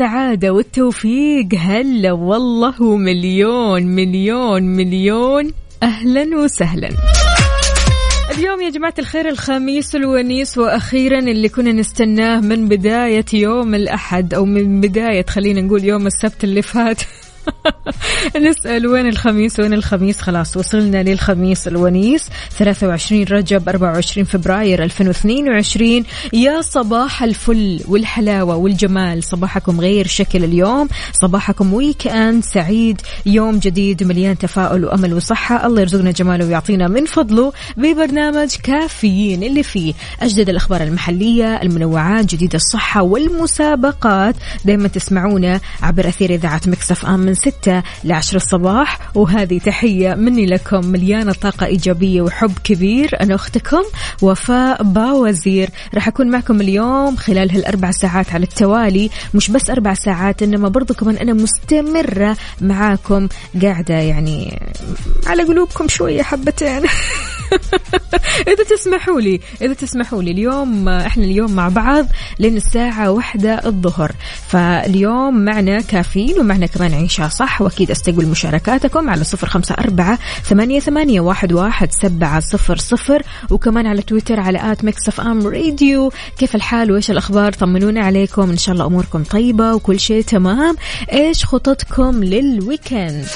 الهنا والسعادة والتوفيق. هلا والله ومليون مليون مليون. أهلا وسهلا. اليوم يا جماعة الخير الخميس الونيس وأخيرا اللي كنا نستناه من بداية يوم الأحد أو من بداية خلينا نقول يوم السبت اللي فات. نسأل وين الخميس؟ وين الخميس؟ خلاص وصلنا للخميس الونيس 23 رجب 24 فبراير 2022 يا صباح الفل والحلاوة والجمال. صباحكم غير شكل اليوم. صباحكم weekend سعيد. يوم جديد مليان تفاؤل وأمل وصحة. الله يرزقنا جماله ويعطينا من فضله. ببرنامج كافيين اللي فيه أجدد الأخبار المحلية المنوعات جديد الصحة والمسابقات. دايما تسمعونا عبر أثير إذاعة Mix FM. من 6 ل 10 الصباح. وهذه تحية مني لكم مليانة طاقة إيجابية وحب كبير. أنا أختكم وفاء باوزير. راح أكون معكم اليوم خلال هالأربع ساعات على التوالي. مش بس أربع ساعات إنما برضو كمان أنا مستمرة معاكم. قاعدة يعني على قلوبكم شوية حبتين. إذا تسمحوا لي إذا تسمحوا لي اليوم إحنا اليوم مع بعض لين الساعة واحدة الظهر. فاليوم معنا كافيين ومعنا كمان عيشة صح وأكيد أستقبل مشاركاتكم على صفر خمسة أربعة ثمانية, ثمانية واحد, واحد سبعة صفر صفر وكمان على تويتر على at Mix FM Radio. كيف الحال؟ وإيش الأخبار؟ طمنونا عليكم. إن شاء الله أموركم طيبة وكل شيء تمام. إيش خططكم لل weekend؟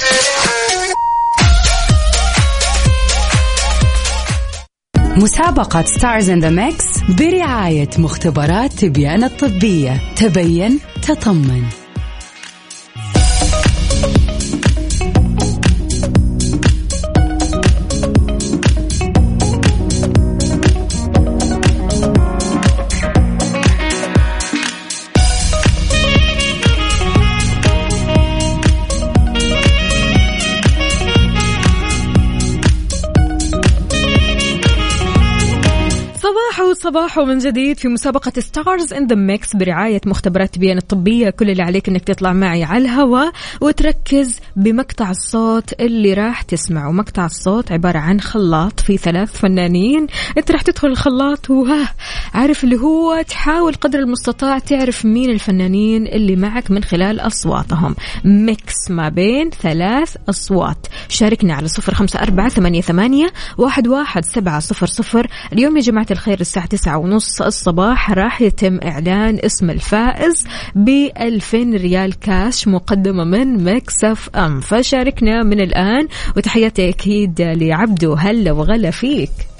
مسابقة Stars in the Mix برعاية مختبرات تبيان الطبية. تبين تطمن. صباح من جديد في مسابقة Stars in the Mix برعاية مختبرات تبيان الطبية. كل اللي عليك إنك تطلع معي على الهواء وتركز بمقطع الصوت اللي راح تسمعه. مقطع الصوت عبارة عن خلاط في ثلاث فنانين. أنت راح تدخل الخلاط وها عارف اللي هو تحاول قدر المستطاع تعرف مين الفنانين اللي معك من خلال أصواتهم. mix ما بين ثلاث أصوات. شاركنا على صفر خمسة أربعة ثمانية, ثمانية واحد, واحد سبعة صفر صفر. اليوم يا جماعة الخير الساعة تسعة ونص الصباح راح يتم إعلان اسم الفائز ب 2000 ريال كاش مقدمة من مكسف أم. فشاركنا من الآن وتحياتي أكيد لعبدو هلا وغلا فيك.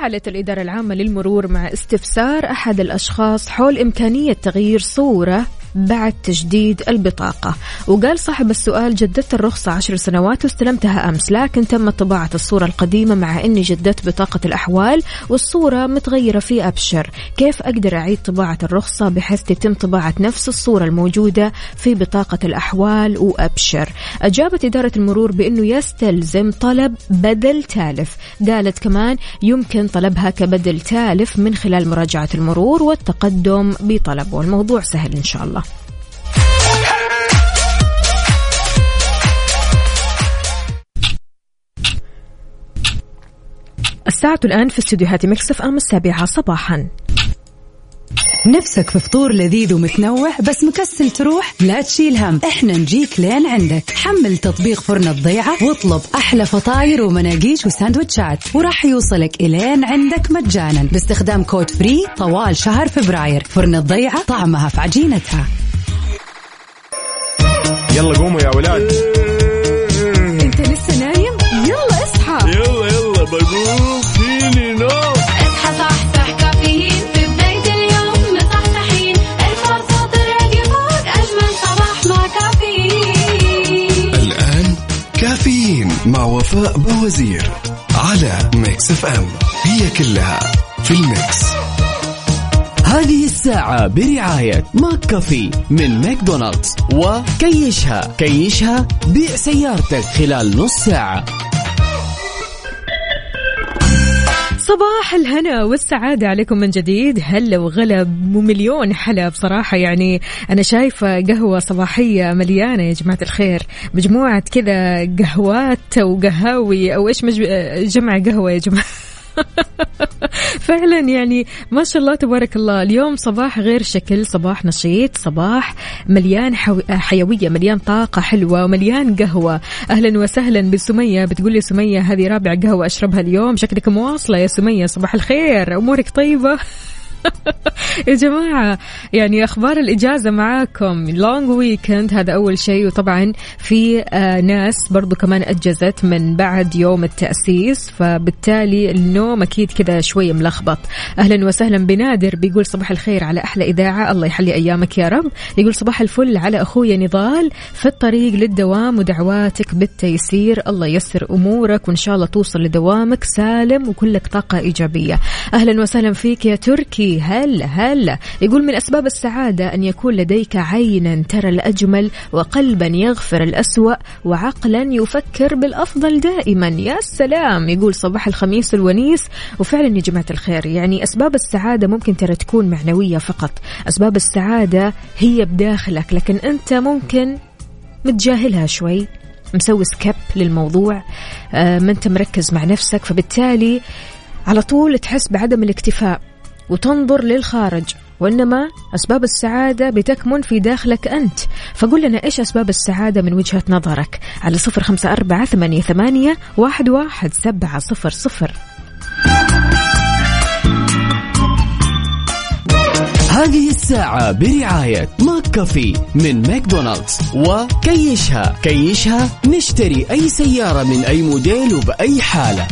تفاعلت الإدارة العامة للمرور مع استفسار أحد الأشخاص حول إمكانية تغيير صورة بعد تجديد البطاقة. وقال صاحب السؤال جددت الرخصة عشر سنوات واستلمتها أمس لكن تم طباعة الصورة القديمة مع أني جددت بطاقة الأحوال والصورة متغيرة في أبشر. كيف أقدر أعيد طباعة الرخصة بحيث تتم طباعة نفس الصورة الموجودة في بطاقة الأحوال وأبشر؟ أجابت إدارة المرور بأنه يستلزم طلب بدل تالف. قالت كمان يمكن طلبها كبدل تالف من خلال مراجعة المرور والتقدم بطلبه الموضوع سهل إن شاء الله. الساعة الآن في استديوهات Mix FM السابعة صباحا. نفسك في فطور لذيذ ومتنوع بس مكسل تروح؟ لا تشيل هم. إحنا نجيك لين عندك. حمل تطبيق فرن الضيعة واطلب أحلى فطاير ومناقيش وساندوتشات. وراح يوصلك إلين عندك مجانا باستخدام code free طوال شهر فبراير. فرن الضيعة طعمها في عجينتها. يلا قوموا يا ولاد. كلها في ال mix. هذه الساعة برعاية McCafé من ماكدونالدز وكيشها كيشها بيع سيارتك خلال نص ساعة. صباح الهنا والسعادة عليكم من جديد. هلا وغلا ومليون حلا بصراحة. يعني أنا شايفة قهوة صباحية مليانة يا جماعة الخير. مجموعة كذا قهوات وقهاوي أو إيش مج... جمع قهوة يا جماعة؟ فعلا يعني ما شاء الله تبارك الله. اليوم صباح غير شكل صباح نشيط صباح مليان حو... حيوية مليان طاقة حلوة ومليان قهوة. أهلا وسهلا بسمية. بتقول لي سمية هذه رابع قهوة أشربها اليوم. شكلك مواصلة يا سمية صباح الخير. أمورك طيبة؟ يا جماعة يعني أخبار الإجازة معاكم. لونج ويكند هذا أول شيء. وطبعا في آه ناس برضو كمان أجزت من بعد يوم التأسيس. فبالتالي النوم أكيد كذا شوية ملخبط. أهلا وسهلا. بنادر بيقول صباح الخير على أحلى إذاعة. الله يحلي أيامك يا رب. يقول صباح الفل على أخويا نضال في الطريق للدوام ودعواتك بالتيسير. الله يسر أمورك وإن شاء الله توصل لدوامك سالم وكلك طاقة إيجابية. أهلا وسهلا فيك يا تركي. هلا هلا يقول من أسباب السعادة أن يكون لديك عينا ترى الأجمل وقلبا يغفر الأسوأ وعقلا يفكر بالأفضل دائما. يا سلام يقول صباح الخميس الونيس. وفعلا يا جماعة الخير يعني أسباب السعادة ممكن ترى تكون معنوية فقط. أسباب السعادة هي بداخلك لكن أنت ممكن متجاهلها شوي مسوي سكيب للموضوع آه، ما أنت مركز مع نفسك فبالتالي على طول تحس بعدم الاكتفاء. وتنظر للخارج وإنما أسباب السعادة بتكمن في داخلك أنت. فقل لنا إيش أسباب السعادة من وجهة نظرك؟ على صفر خمسة أربعة ثمانية, ثمانية واحد, واحد سبعة صفر صفر. هذه الساعة برعاية McCafé من ماكدونالدز. وكيشها كيشها نشتري أي سيارة من أي موديل وبأي حالة.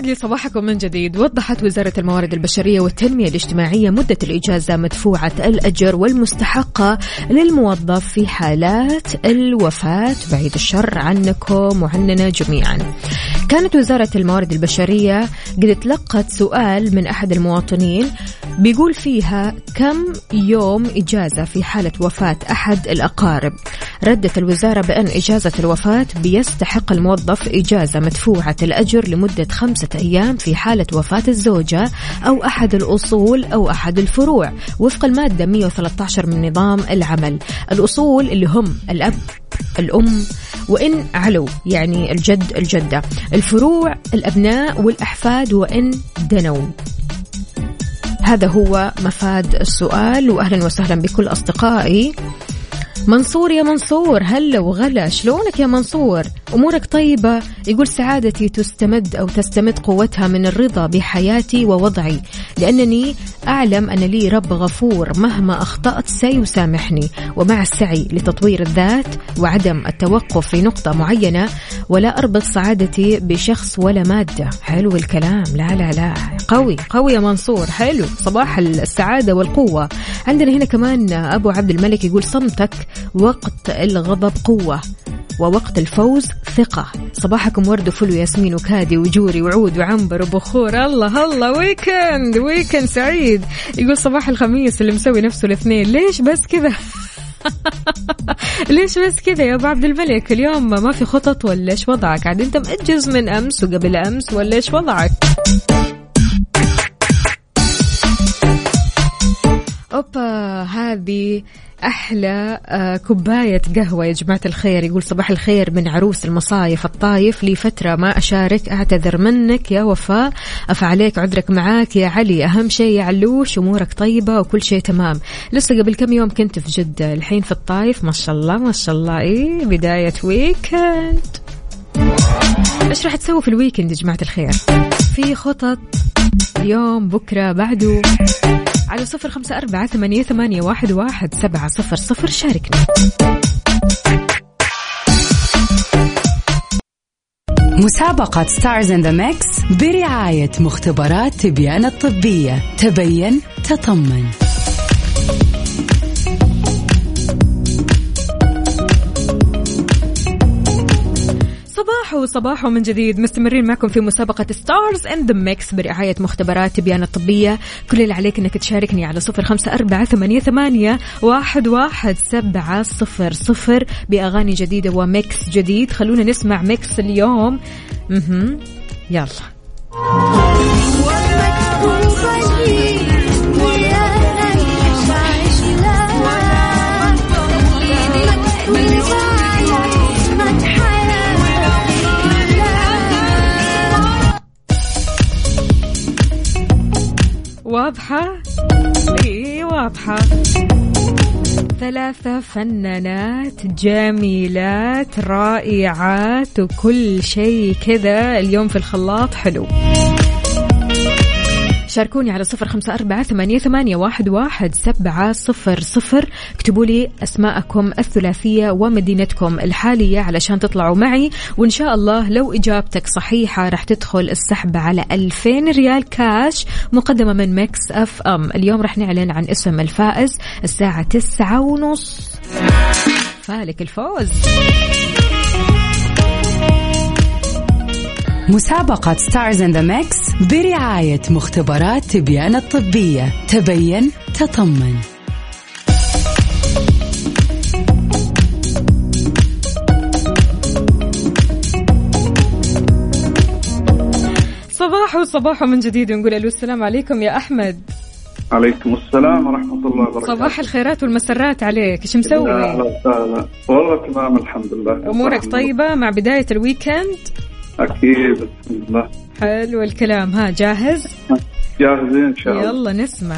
ويسعد لي صباحكم من جديد. وضحت وزارة الموارد البشرية والتنمية الاجتماعية مدة الإجازة مدفوعة الأجر والمستحقة للموظف في حالات الوفاة. بعيد الشر عنكم وعننا جميعا. كانت وزارة الموارد البشرية قد تلقت سؤال من أحد المواطنين بيقول فيها كم يوم إجازة في حالة وفاة أحد الأقارب؟ ردت الوزارة بأن إجازة الوفاة بيستحق الموظف إجازة مدفوعة الأجر لمدة خمسة أيام في حالة وفاة الزوجة أو أحد الأصول أو أحد الفروع وفق المادة 113 من نظام العمل. الأصول اللي هم الأب الأم وإن علوا يعني الجد الجدة. الفروع الأبناء والأحفاد وإن دنوا. هذا هو مفاد السؤال واهلا وسهلا بكل أصدقائي. منصور يا منصور هلا وغلا. شلونك يا منصور؟ أمورك طيبة؟ يقول سعادتي تستمد أو تستمد قوتها من الرضا بحياتي ووضعي لأنني أعلم أن لي رب غفور مهما أخطأت سيسامحني ومع السعي لتطوير الذات وعدم التوقف في نقطة معينة ولا أربط سعادتي بشخص ولا مادة. حلو الكلام. لا لا لا. قوي قوي يا منصور. حلو. صباح السعادة والقوة. عندنا هنا كمان أبو عبد الملك يقول صمتك وقت الغضب قوة ووقت الفوز ثقة. صباحكم ورد وفل وياسمين وكادي وجوري وعود وعنبر وبخور. الله الله ويكند ويكند سعيد. يقول صباح الخميس اللي مسوي نفسه الاثنين. ليش بس كذا؟ ليش بس كذا يا أبو عبد الملك؟ اليوم ما في خطط ولا إيش وضعك؟ عاد أنت مأجز من أمس وقبل أمس ولا إيش وضعك؟ أوبا هذه أحلى آه، كوباية قهوة يا جماعة الخير. يقول صباح الخير من عروس المصايف الطايف. لي فترة ما أشارك أعتذر منك يا وفاء. أفا عليك عذرك معاك يا علي. أهم شيء يا علوش أمورك طيبة وكل شيء تمام. لسه قبل كم يوم كنت في جدة الحين في الطايف. ما شاء الله ما شاء الله. إيه بداية weekend إيش راح تسوي في ال weekend يا جماعة الخير؟ في خطط. اليوم بكرة بعده. على صفر خمسة أربعة ثمانية, ثمانية واحد, واحد سبعة صفر صفر. شاركنا. مسابقة Stars in the Mix برعاية مختبرات تبيان الطبية. تبين تطمن. صباح صباح وصباح من جديد. مستمرين معكم في مسابقة Stars in the Mix برعاية مختبرات تبيان الطبية كل اللي عليك إنك تشاركني على صفر خمسة أربعة ثمانية, ثمانية واحد, واحد سبعة صفر صفر. بأغاني جديدة و mix جديد. خلونا نسمع mix اليوم. يلا. واضحة؟ إي واضحة ثلاثة فنانات جميلات رائعات وكل شيء كذا اليوم في الخلاط حلو شاركوني على صفر خمسة أربعة ثمانية, ثمانية واحد, واحد سبعة صفر صفر. اكتبوا لي أسماءكم الثلاثية ومدينتكم الحالية علشان تطلعوا معي. وإن شاء الله لو إجابتك صحيحة راح تدخل السحب على 2000 ريال كاش مقدمة من Mix FM. اليوم راح نعلن عن اسم الفائز الساعة تسعة ونص. فالك الفوز. مسابقة Stars in the Mix برعاية مختبرات تبيان الطبية. تبين تطمن. صباح وصباح من جديد ونقول ألو السلام عليكم يا أحمد. عليكم السلام ورحمة الله وبركاته. صباح الخيرات والمسرات عليك. إيش مسوي؟ أهلا وسهلا والله تمام الحمد لله. أمورك طيبة مع بداية الويكند؟ أكيد. بسم الله حلو الكلام. ها جاهز؟ جاهزين إن شاء الله. يلا نسمع.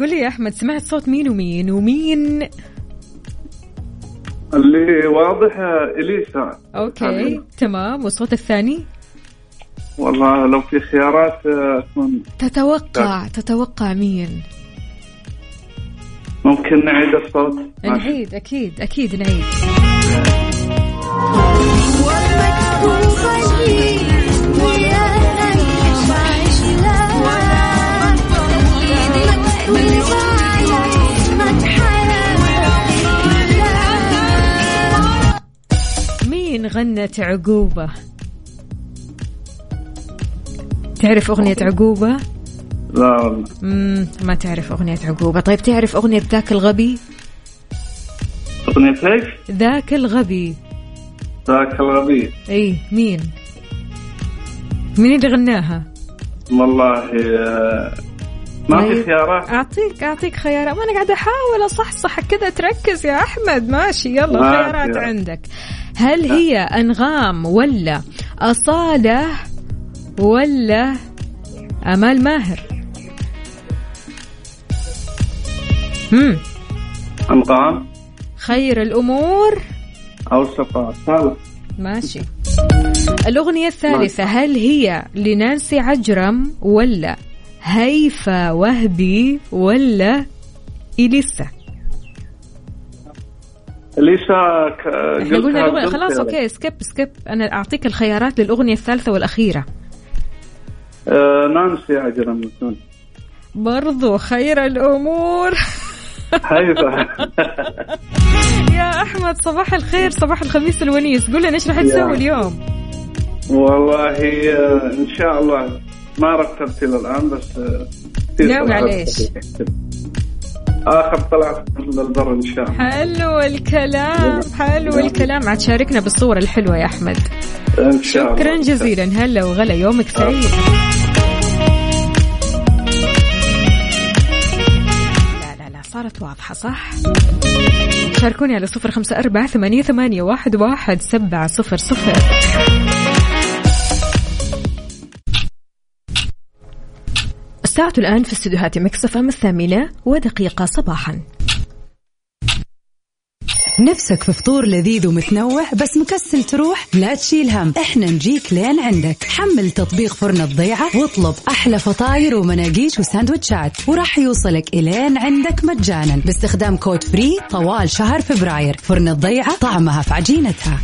قول لي يا أحمد سمعت صوت مين ومين؟ ومين اللي واضح إليسا أوكي حبيبي. تمام. والصوت الثاني؟ والله لو في خيارات آه، تكون تتوقع تتوقع مين؟ ممكن نعيد الصوت. نعيد أكيد أكيد نعيد. مين غنت عقوبة تعرف أغنية عقوبة؟ لا والله ما تعرف أغنية عقوبة طيب تعرف أغنية ذاك الغبي؟ أغنية إيش؟ ذاك الغبي ذاك الغبي إي مين؟ مين اللي غناها؟ والله آه، ما في طيب. خيارات أعطيك أعطيك خيارات ما أنا قاعدة أحاول أصحصح كذا تركز يا أحمد ماشي يلا خيارات. عندك هل هي أنغام ولا أصالة ولا أمال ماهر؟ هم. أنغام. خير الأمور. أو هذا ماشي. الأغنية الثالثة هل هي لنانسي عجرم ولا هيفا وهبي ولا إليسا؟ إليسا ك- إحنا قلنا خلاص خيارات. okay skip skip أنا أعطيك الخيارات للأغنية الثالثة والأخيرة آه، نانسي بتكون. برضو خير الأمور هيفا يا أحمد صباح الخير صباح الخميس الونيس قول لنا إيش راح. تسوي اليوم والله آه، إن شاء الله ما رتبت إلى الآن بس آه، ناوي على إيش؟ آخر طلعت من البر إن شاء الله. حلو الكلام حلو الكلام. عاد شاركنا بالصورة الحلوة يا أحمد. إن شاء الله. شكرا جزيلا. هلا وغلا. يومك سعيد. لا لا لا. صارت واضحة صح؟ شاركوني على صفر خمسة أربعة ثمانية, ثمانية واحد, واحد سبعة صفر صفر. الساعة الآن في استديوهات Mix FM الثامنة ودقيقة صباحا. نفسك في فطور لذيذ ومتنوع بس مكسل تروح؟ لا تشيل هم إحنا نجيك لين عندك. حمل تطبيق فرن الضيعة واطلب أحلى فطاير ومناقيش وساندوتشات وراح يوصلك إلين عندك مجانا باستخدام code free طوال شهر فبراير. فرن الضيعة طعمها في عجينتها.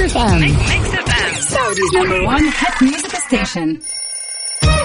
FM. Saudi's number one hit music station.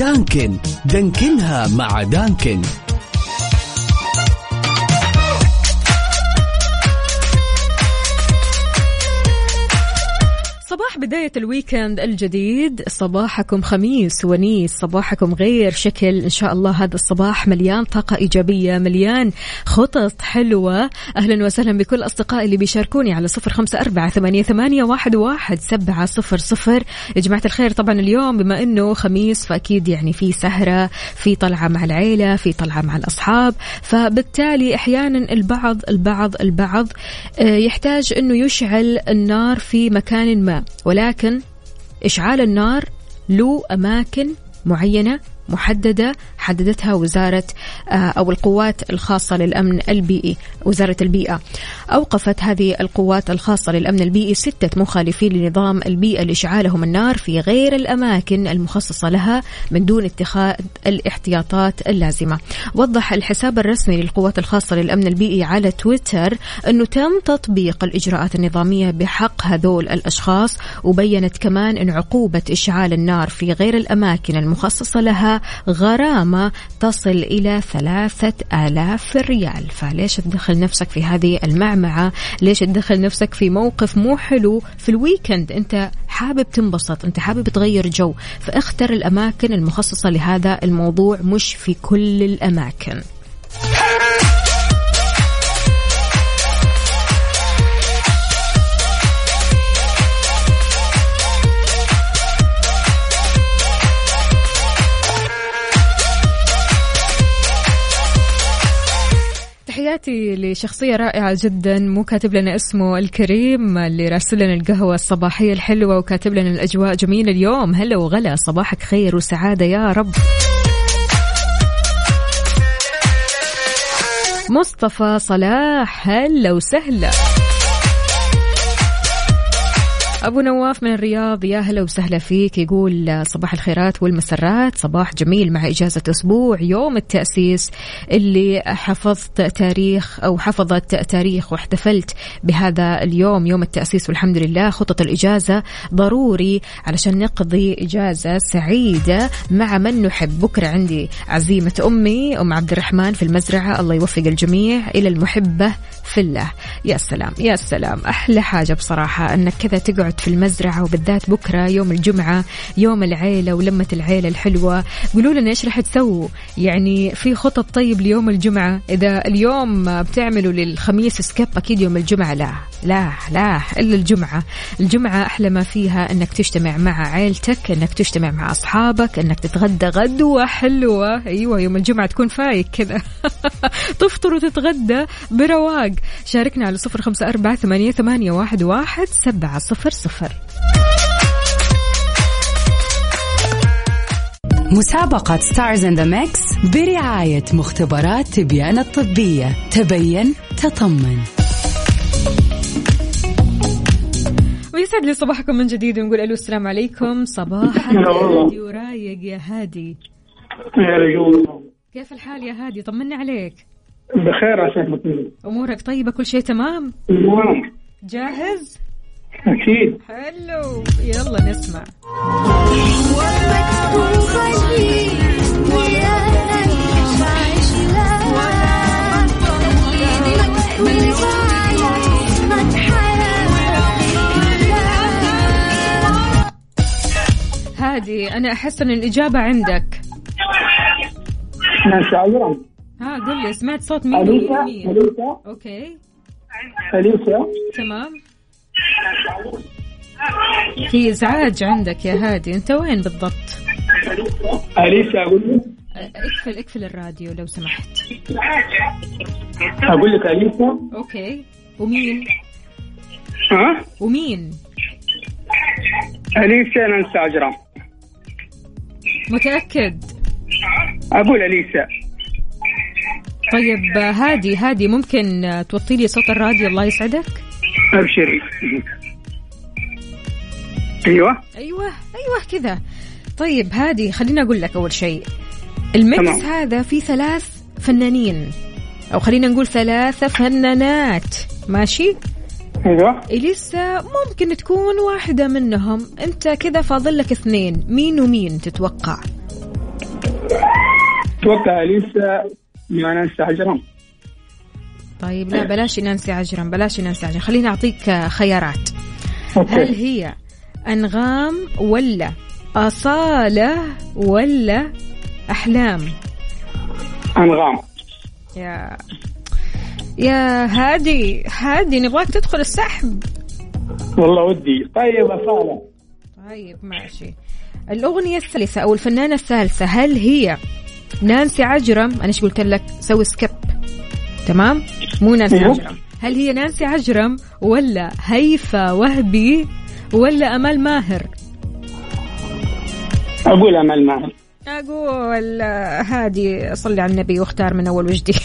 Dunkin. دانكنها مع Dunkin. بداية ال weekend الجديد صباحكم خميس ونيس صباحكم غير شكل. إن شاء الله هذا الصباح مليان طاقة إيجابية مليان خطط حلوة. أهلا وسهلا بكل أصدقائي اللي بيشاركوني على صفر خمسة أربعة ثمانية, ثمانية واحد, واحد سبعة صفر صفر. يا جماعة الخير طبعا اليوم بما أنه خميس فأكيد يعني في سهرة في طلعة مع العيلة في طلعة مع الأصحاب. فبالتالي أحيانا البعض البعض البعض آه، يحتاج أنه يشعل النار في مكان ما. ولكن إشعال النار له أماكن معينة محددة حددتها وزارة آه، أو القوات الخاصة للأمن البيئي وزارة البيئة. أوقفت هذه القوات الخاصة للأمن البيئي ستة مخالفين لنظام البيئة لإشعالهم النار في غير الأماكن المخصصة لها من دون اتخاذ الاحتياطات اللازمة. وضح الحساب الرسمي للقوات الخاصة للأمن البيئي على تويتر أنه تم تطبيق الإجراءات النظامية بحق هذول الأشخاص وبينت كمان أن عقوبة إشعال النار في غير الأماكن المخصصة لها غرامة تصل إلى ثلاثة آلاف ريال. فليش تدخل نفسك في هذه المعمعة؟ ليش تدخل نفسك في موقف مو حلو في ال weekend؟ أنت حابب تنبسط أنت حابب تغير جو. فاختر الأماكن المخصصة لهذا الموضوع مش في كل الأماكن. تحياتي لشخصية رائعة جدا مو كاتب لنا اسمه الكريم اللي راسل لنا القهوة الصباحية الحلوة وكاتب لنا الأجواء. جميلة اليوم هلا وغلا صباحك خير وسعادة يا رب. مصطفى صلاح هلا وسهلا. أبو نواف من الرياض يا هلا وسهلا فيك. يقول صباح الخيرات والمسرات. صباح جميل مع إجازة أسبوع. يوم التأسيس اللي حفظت تاريخ أو حفظت تاريخ واحتفلت بهذا اليوم يوم التأسيس والحمد لله. خطط الإجازة ضروري علشان نقضي إجازة سعيدة مع من نحب. بكرة عندي عزيمة أمي أم عبد الرحمن في المزرعة. الله يوفق الجميع. إلى المحبة في الله. يا سلام يا سلام. أحلى حاجة بصراحة أنك كذا تقعد في المزرعة وبالذات بكرة يوم الجمعة يوم العيلة ولمة العيلة الحلوة. قولوا لنا إيش راح تسووا؟ يعني في خطط طيب ليوم الجمعة؟ إذا اليوم بتعملوا للخميس سكيب أكيد يوم الجمعة. لا لا لا إلا الجمعة. الجمعة أحلى ما فيها أنك تجتمع مع عيلتك أنك تجتمع مع أصحابك أنك تتغدى غدوة حلوة. أيوة يوم الجمعة تكون فايق كذا تفطر وتتغدى برواق. شاركنا على صفر خمسة أربعة ثمانية, ثمانية واحد, واحد سبعة صفر صفر مسابقة Stars in the Mix برعاية مختبرات تبيان الطبية. تبين تطمن. ويسعد لي صباحكم من جديد ونقول ألو السلام عليكم. صباح هلا والله. هادي ورايق يا هادي. يا كيف الحال يا هادي؟ طمنا عليك. بخير عساك أمورك طيبة؟ كل شيء تمام؟ تمام. جاهز؟ أكيد. حلو. يلا نسمع. هادي أنا أحس إن الإجابة عندك. عجرم ها قل لي سمعت صوت مين أليسا؟ مين أليسا؟ okay. أليسا؟ تمام. في إزعاج عندك يا هادي. أنت وين بالضبط؟ اليسا أقول لك؟ اقفل اقفل الراديو لو سمحت. أقول لك اليسا okay. ومين؟ ها؟ ومين؟ اليسا نانسي عجرم متأكد؟ أقول اليسا طيب هادي هادي ممكن توطي لي صوت الراديو؟ الله يسعدك. أبشري. أيوه. أيوه أيوه كذا. طيب هادي خليني أقول لك أول شيء. الميكس تمام. هذا فيه ثلاث فنانين أو خلينا نقول ثلاثة فنانات. ماشي؟ أيوه. إليسا ممكن تكون واحدة منهم. أنت كذا فاضل لك اثنين. مين ومين تتوقع؟ أتوقع إليسا ننسى عجرم طيب لا بلاش نانسي عجرم بلاش نانسي عجرم. خليني أعطيك آه، خيارات. هل أوكي هي أنغام ولا أصالة ولا أحلام؟ أنغام. يا يا هادي هادي نبغاك تدخل السحب. والله ودي. طيب أصالة. طيب ماشي. الأغنية الثالثة أو الفنانة الثالثة هل هي نانسي عجرم؟ أنا إيش قلت لك؟ سوي skip. تمام؟ مو نانسي أيوه. عجرم. هل هي نانسي عجرم ولا هيفا وهبي ولا أمال ماهر؟ أقول أمل ماهر. أقول آه، هادي صلي على النبي واختار من أول وجديد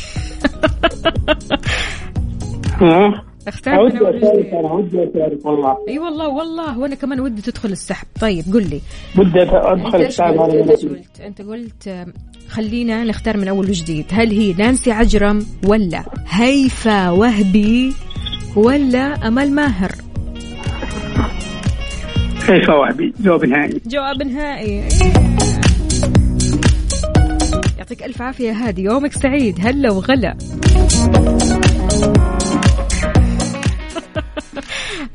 ها؟ اختار من أنا ودي أشارك والله. أي والله والله. وأنا كمان ودي تدخل السحب. طيب قل لي. ودي أدخل قلت؟ أنت قلت؟ أنت قلت خلينا نختار من أول وجديد. هل هي نانسي عجرم ولا هيفا وهبي ولا امال ماهر؟ هيفا وهبي جواب نهائي. جواب نهائي. يعطيك ألف عافية يا هادي يومك سعيد هلا وغلا.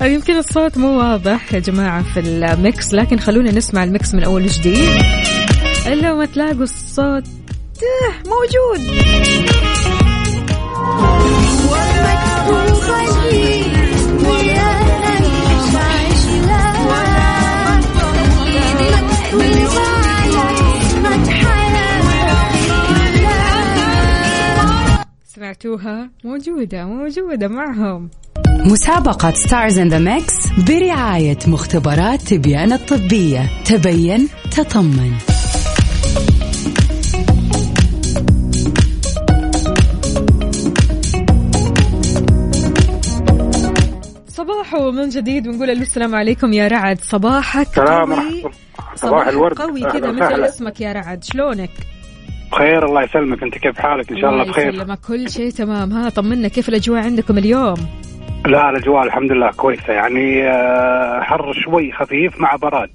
يمكن الصوت مو واضح يا جماعة في ال mix لكن خلونا نسمع ال mix من أول وجديد. إلا ما تلاقوا الصوت. آه، موجود. سمعتوها؟ موجودة موجودة معهم. مسابقة Stars in the Mix برعاية مختبرات تبيان الطبية. تبين تطمن. صباح من جديد ونقول ألو السلام عليكم يا رعد. صباحك قوي. الله. صباح الورد. قوي كذا. مثل. اسمك يا رعد. شلونك؟ بخير الله يسلمك. أنت كيف حالك؟ إن شاء الله بخير. يسلمك. كل شيء تمام. ها طمنا. كيف الأجواء عندكم اليوم؟ لا الأجواء الحمد لله كويسة. يعني آه، حر شوي خفيف مع براد.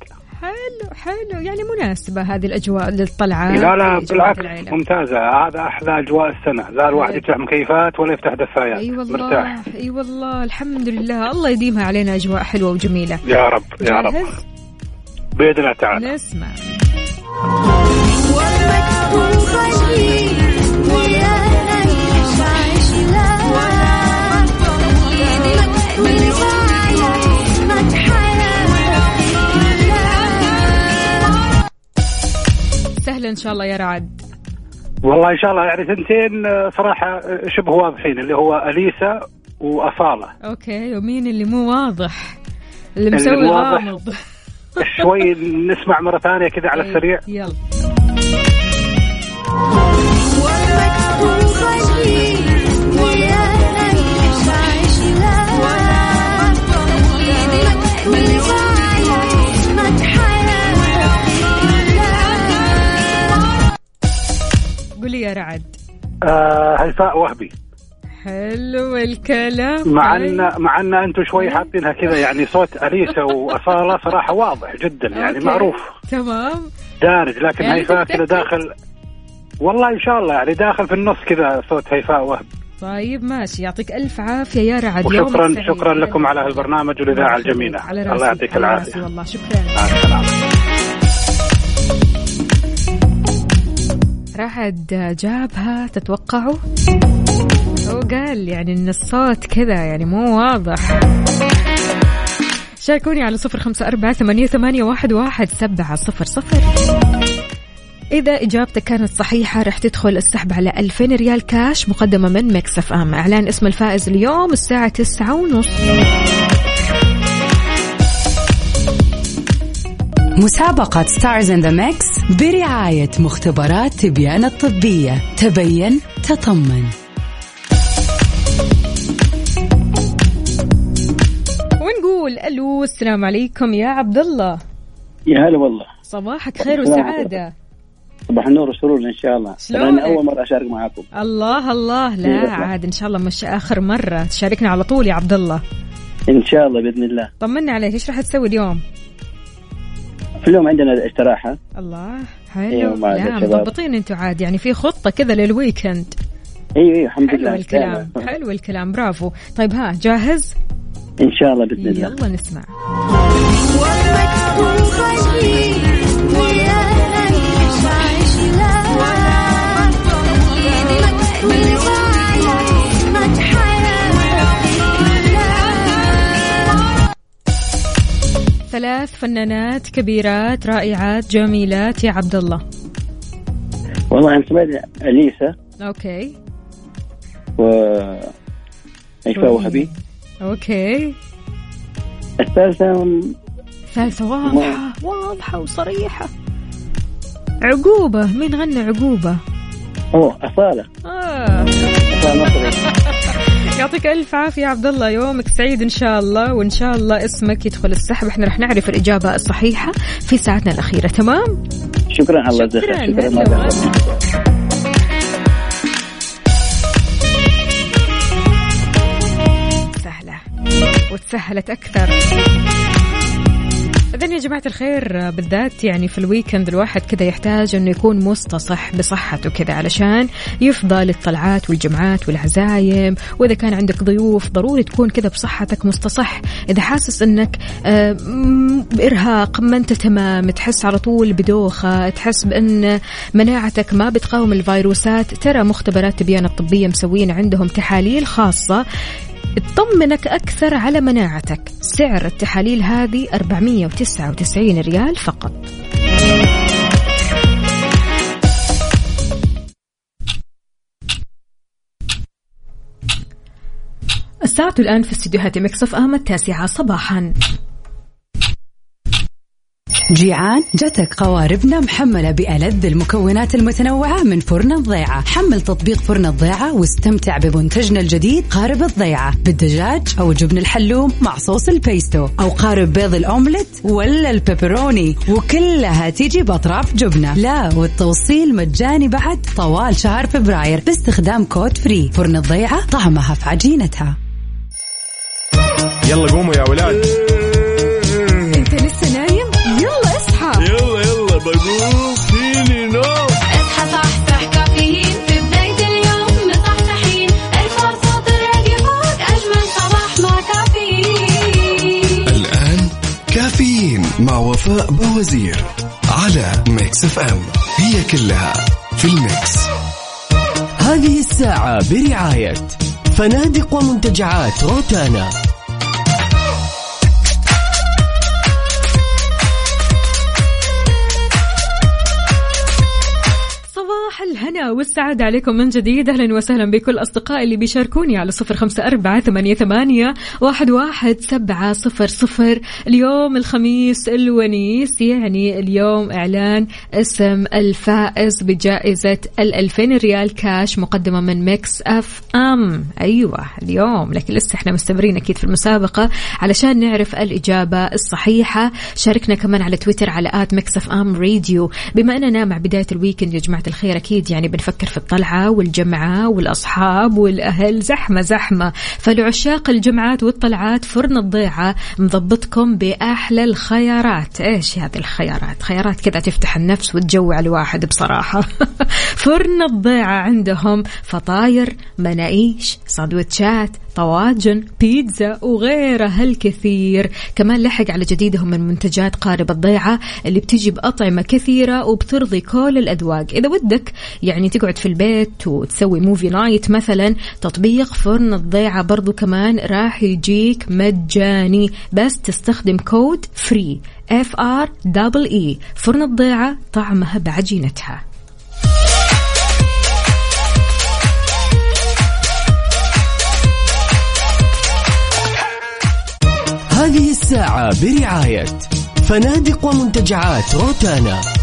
حلو حلو. يعني مناسبة هذه الأجواء للطلعة لا لا بالعكس العيلة. ممتازة. هذا أحلى أجواء السنة. لا الواحد. يفتح مكيفات ولا يفتح دفايات. أي والله مرتاح. أي والله. الحمد لله. الله يديمها علينا أجواء حلوة وجميلة. يا رب يا رب. بإذن الله تعالى. نسمع. سهله إن شاء الله يا رعد. والله إن شاء الله يعني ثنتين آه، صراحة آه، شبه واضحين اللي هو أليسا وأصالة. أوكي ومين اللي مو واضح؟ اللي مسوي. غامض. شوي نسمع مرة ثانية كذا على السريع. يلا. يا رعد؟ آه هيفاء وهبي. حلو الكلام. مع طيب. ان مع أن أنتم شوي حاطينها كذا يعني صوت أليسا وأصالة صراحة واضح جدا يعني أوكي. معروف. تمام. دارج لكن يعني هيفاء؟ كذا داخل والله إن شاء الله يعني داخل في النص كذا صوت هيفاء وهب طيب ماشي. يعطيك ألف عافية يا رعد. وشكرا. شكرا لكم على هالبرنامج والاذاعه الجميلة. الله يعطيك العافية. والله. شكرا. مع السلامة. رعد جابها تتوقعوا؟ هو قال يعني إن الصوت كذا يعني مو واضح. شاركوني على صفر خمسة أربعة ثمانية, ثمانية واحد, واحد سبعة صفر صفر. إذا إجابتك كانت صحيحة رح تدخل السحب على 2000 ريال كاش مقدمة من مكسف أم. إعلان اسم الفائز اليوم الساعة تسعة ونص. مسابقة Stars in the Mix برعاية مختبرات تبيان الطبية. تبين تطمن. ونقول ألو السلام عليكم يا عبد الله يا هلا والله. صباحك خير وسعادة. صباح النور والسرور إن شاء الله؟ أنا أول مرة أشارك معاكم. الله الله. لا إيه. عاد إن شاء الله مش آخر مرة. تشاركنا على طول يا عبد الله إن شاء الله بإذن الله. طمنا عليك إيش راح تسوي اليوم؟ في اليوم عندنا استراحة. الله حلو. لا الشباب. مضبطين أنتوا عاد يعني في خطة كذا للويكند. أيوه أيوه الحمد حلو لله الكلام دائماً. حلو الكلام برافو. طيب ها جاهز؟ إن شاء الله بإذن الله. يلا نسمع. ثلاث فنانات كبيرات رائعات جميلات يا عبد الله والله أنا سمعت أليسا. Okay. و هيفاء وهبي. Okay. الثالثة ثالثة واضحة واضحة وصريحة. عقوبة مين غنى عقوبة؟ أوه أصالة. آه. مصري يعطيك ألف عافية يا عبد الله يومك سعيد إن شاء الله وإن شاء الله اسمك يدخل السحب. إحنا رح نعرف الإجابة الصحيحة في ساعتنا الأخيرة. تمام؟ شكرا الله يجزاك شكرا. شكرا والله. سهلة. وتسهلت أكثر. إذن يا جماعة الخير بالذات يعني في الويكند الواحد كذا يحتاج أنه يكون مستصح بصحته كذا علشان يفضى للطلعات والجمعات والعزايم وإذا كان عندك ضيوف ضروري تكون كذا بصحتك مستصح. إذا حاسس م- بإرهاق ما أنت تمام تحس على طول بدوخة تحس بأن مناعتك ما بتقاوم الفيروسات ترى مختبرات تبيان الطبية مسوين عندهم تحاليل خاصة تطمنك أكثر على مناعتك. سعر التحاليل هذه 499 ريال فقط. الساعة الآن في استديوهات Mix FM التاسعة صباحا. جيعان جتك قواربنا محملة بألذ المكونات المتنوعة من فرن الضيعة. حمل تطبيق فرن الضيعة واستمتع بمنتجنا الجديد قارب الضيعة. بالدجاج أو جبن الحلوم مع صوص البيستو أو قارب بيض الأومليت ولا البيبروني وكلها تيجي بأطراف جبنة. لا والتوصيل مجاني بعد طوال شهر فبراير. باستخدام code FREE. فرن الضيعة طعمها في عجينتها. يلا قوموا يا ولاد. وفاء بوزير على Mix FM. هي كلها في ال Mix. هذه الساعة برعاية فنادق ومنتجعات روتانا. الهنا والسعادة عليكم من جديد. أهلا وسهلا بكل أصدقائي اللي بيشاركوني على صفر خمسة أربعة ثمانية, ثمانية واحد, واحد سبعة صفر صفر. اليوم الخميس الونيس يعني اليوم إعلان اسم الفائز بجائزة الألفين ريال كاش مقدمة من Mix FM. أيوة اليوم. لكن لسه إحنا مستمرين أكيد في المسابقة علشان نعرف الإجابة الصحيحة. شاركنا كمان على تويتر على at Mix FM Radio. بما أننا مع بداية ال weekend يا جماعة الخير أكيد يعني بنفكر في الطلعة والجمعة والأصحاب والأهل زحمة زحمة. فلعشاق الجمعات والطلعات فرن الضيعة مضبطكم بأحلى الخيارات. إيش هذه الخيارات؟ خيارات كذا تفتح النفس وتجوع الواحد بصراحة. فرن الضيعة عندهم فطاير مناقيش سندوتشات طواجن بيتزا وغيرها الكثير كمان لحق على جديدهم من منتجات قارب الضيعة اللي بتجي بأطعمة كثيرة وبترضي كل الأذواق. إذا ودك يعني تقعد في البيت وتسوي movie night مثلا تطبيق فرن الضيعة برضو كمان راح يجيك مجاني. بس تستخدم code FREE F R double E فرن الضيعة طعمها بعجينتها. هذه الساعة برعاية فنادق ومنتجعات روتانا.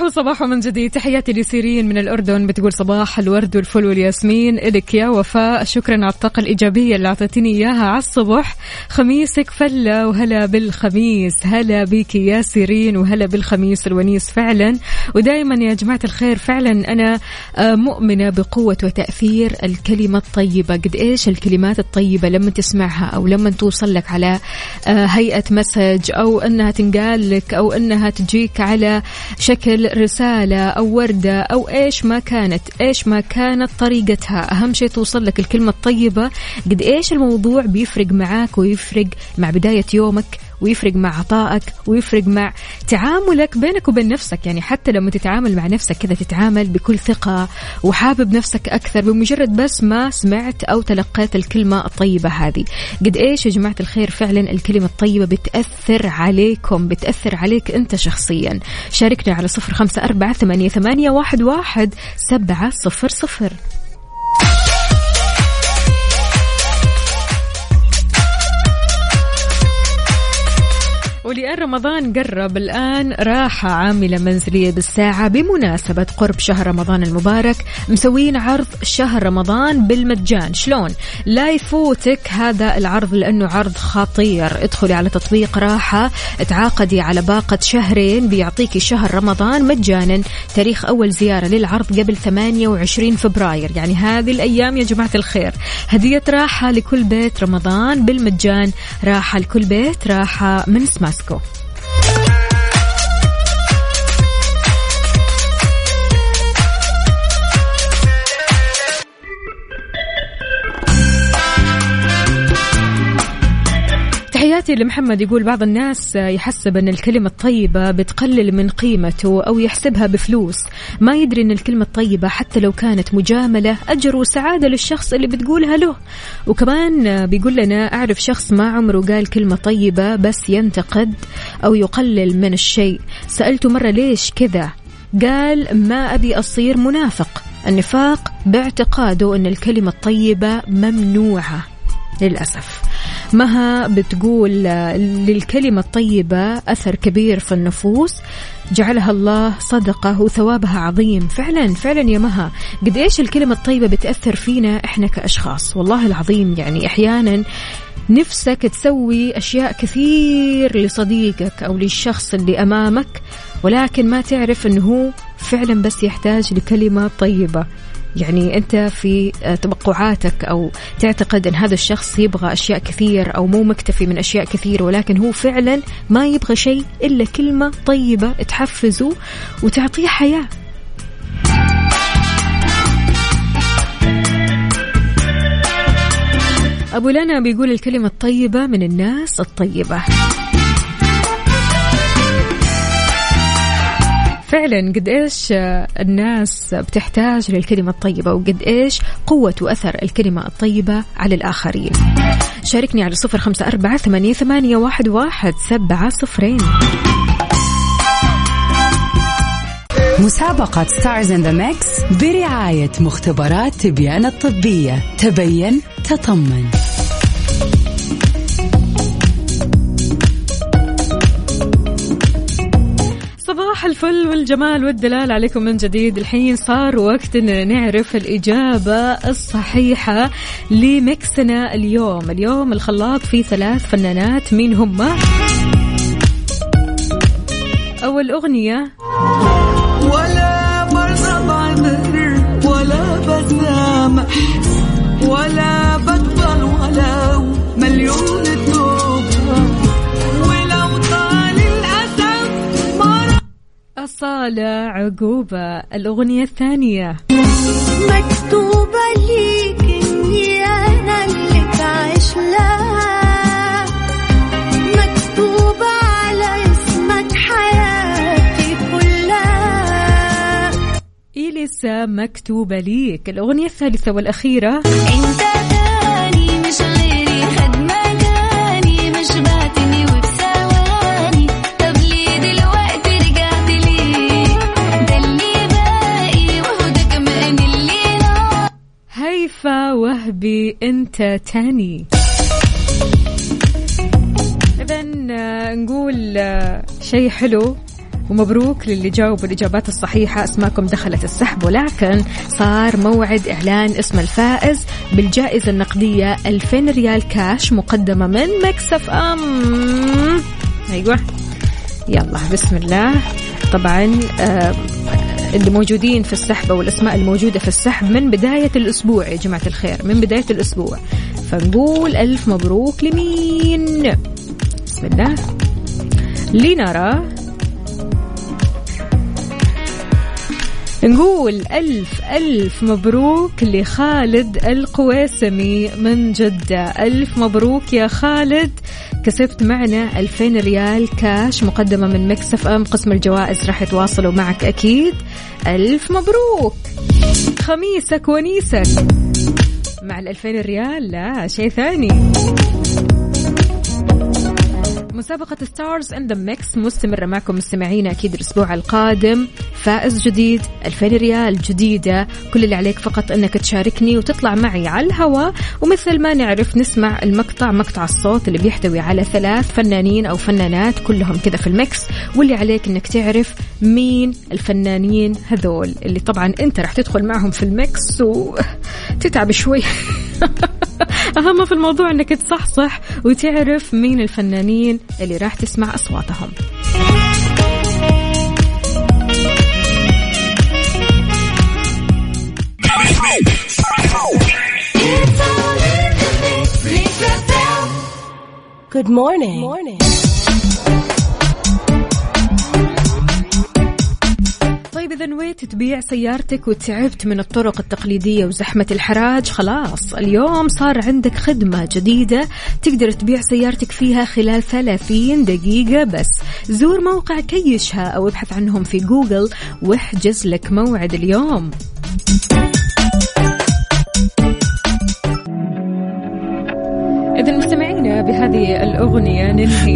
روحوا صباح من جديد. تحياتي لسيرين من الأردن. بتقول صباح الورد والفل والياسمين. إلك يا وفاء. شكرا على الطاقة الإيجابية اللي أعطيتني إياها. على الصبح خميسك فلة وهلا بالخميس. هلا بك يا سيرين وهلا بالخميس الونيس فعلا. ودائما يا جماعة الخير فعلا أنا آه، مؤمنة بقوة وتأثير الكلمة الطيبة. قد إيش الكلمات الطيبة لما تسمعها أو لما توصل لك على آه، هيئة message أو أنها تنقال لك أو أنها تجيك على شكل رسالة أو وردة أو إيش ما كانت إيش ما كانت طريقتها. أهم شيء توصل لك الكلمة الطيبة قد إيش الموضوع بيفرق معاك ويفرق مع بداية يومك. ويفرق مع عطائك ويفرق مع تعاملك بينك وبين نفسك. يعني حتى لما تتعامل مع نفسك كذا تتعامل بكل ثقة وحابب نفسك أكثر بمجرد بس ما سمعت أو تلقيت الكلمة الطيبة هذه. قد إيش يا جماعة الخير فعلا الكلمة الطيبة بتأثر عليكم بتأثر عليك أنت شخصيا. شاركنا على صفر خمسة أربعة ثمانية, واحد, واحد سبعة صفر صفر. ولأن رمضان قرب الآن راحة عاملة منزلية بالساعة بمناسبة قرب شهر رمضان المبارك مسوين عرض شهر رمضان بالمجان. شلون؟ لا يفوتك هذا العرض لأنه عرض خطير. ادخلي على تطبيق راحة تعاقدي على باقة شهرين بيعطيكي شهر رمضان مجانا. تاريخ أول زيارة للعرض قبل 28 فبراير. يعني هذه الأيام يا جماعة الخير. هدية راحة لكل بيت رمضان بالمجان. راحة لكل بيت راحة من سماسكو تحياتي لمحمد يقول بعض الناس يحسب أن الكلمة الطيبة بتقلل من قيمته أو يحسبها بفلوس. ما يدري أن الكلمة الطيبة حتى لو كانت مجاملة أجر وسعادة للشخص اللي بتقولها له. وكمان بيقول لنا أعرف شخص ما عمره قال كلمة طيبة بس ينتقد أو يقلل من الشيء. سألته مرة ليش كذا؟ قال ما أبي أصير منافق. النفاق باعتقاده أن الكلمة الطيبة ممنوعة. للأسف. مها بتقول للكلمة الطيبة أثر كبير في النفوس. جعلها الله صدقة وثوابها عظيم. فعلا فعلا يا مها. قد إيش الكلمة الطيبة بتأثر فينا إحنا كأشخاص؟ والله العظيم يعني أحيانا نفسك تسوي أشياء كثير لصديقك أو للشخص اللي أمامك ولكن ما تعرف أنه هو فعلا بس يحتاج لكلمة طيبة. يعني أنت في توقعاتك أو تعتقد أن هذا الشخص يبغى أشياء كثير أو مو مكتفي من أشياء كثير ولكن هو فعلا ما يبغى شيء إلا كلمة طيبة تحفزه وتعطيه حياة. أبو لنا بيقول الكلمة الطيبة من الناس الطيبة. فعلا قد إيش الناس بتحتاج للكلمة الطيبة وقد إيش قوة وأثر الكلمة الطيبة على الآخرين. شاركني على صفر خمسة أربعة ثمانية, ثمانية واحد, واحد سبعة صفرين. مسابقة Stars in the Mix برعاية مختبرات تبيان الطبية. تبين تطمن. صباح الفل والجمال والدلال عليكم من جديد. الحين صار وقت اننا نعرف الإجابة الصحيحة لمكسنا اليوم. اليوم الخلاط فيه ثلاث فنانات. مين هم؟ أول أغنية. ولا مرة ولا بسامح أصالة عقوبة الأغنية الثانية. مكتوبة ليك إني أنا اللي تعيش لها مكتوبة على اسمك حياتي كلها. إليسا مكتوبة ليك. الأغنية الثالثة والأخيرة. انت وهبي أنت تاني إذا نقول آه، شيء حلو ومبروك للي جاوبوا الإجابات الصحيحة. اسماءكم دخلت السحب ولكن صار موعد إعلان اسم الفائز بالجائزة النقدية 2000 ريال كاش مقدمة من مكسف أم. أيوة. يلا بسم الله. طبعا آه اللي موجودين في السحب أو الأسماء الموجودة في السحب من بداية الأسبوع يا جماعة الخير من بداية الأسبوع. فنقول ألف مبروك لمين؟ بسم الله. لنرى. نقول ألف ألف مبروك لخالد القويسمي من جدة. ألف مبروك يا خالد. كسبت معنا 2000 ريال كاش مقدمة من مكسف أم. قسم الجوائز راح يتواصلوا معك أكيد. ألف مبروك. خميسك ونيسك. مع ال 2000 ريال لا شيء ثاني. مسابقة Stars in the Mix مستمرة معكم مستمعينا أكيد الأسبوع القادم. فائز جديد 2000 ريال جديدة. كل اللي عليك فقط أنك تشاركني وتطلع معي على الهواء. ومثل ما نعرف نسمع المقطع مقطع الصوت اللي بيحتوي على ثلاث فنانين أو فنانات كلهم كذا في ال Mix. واللي عليك أنك تعرف مين الفنانين هذول اللي طبعا أنت راح تدخل معهم في الميكس وتتعب شوي. أهم في الموضوع أنك تصحصح وتعرف مين الفنانين اللي راح تسمع أصواتهم Good morning. morning. طيب إذا نويت تبيع سيارتك وتعبت من الطرق التقليدية وزحمة الحراج؟ خلاص اليوم صار عندك خدمة جديدة تقدر تبيع سيارتك فيها خلال 30 دقيقة بس. زور موقع كيشها أو ابحث عنهم في جوجل واحجز لك موعد اليوم. إذا مستمعينا بهذه الأغنية ننهي.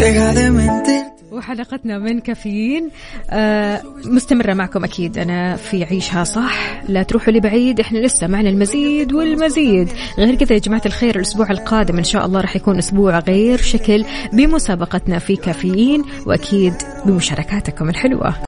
وحلقتنا من كافيين. آه مستمرة معكم أكيد. أنا في عيشها صح. لا تروحوا لبعيد. إحنا لسه معنا المزيد والمزيد. غير كذا يا جماعة الخير الأسبوع القادم إن شاء الله راح يكون أسبوع غير شكل بمسابقتنا في كافيين وأكيد بمشاركاتكم الحلوة.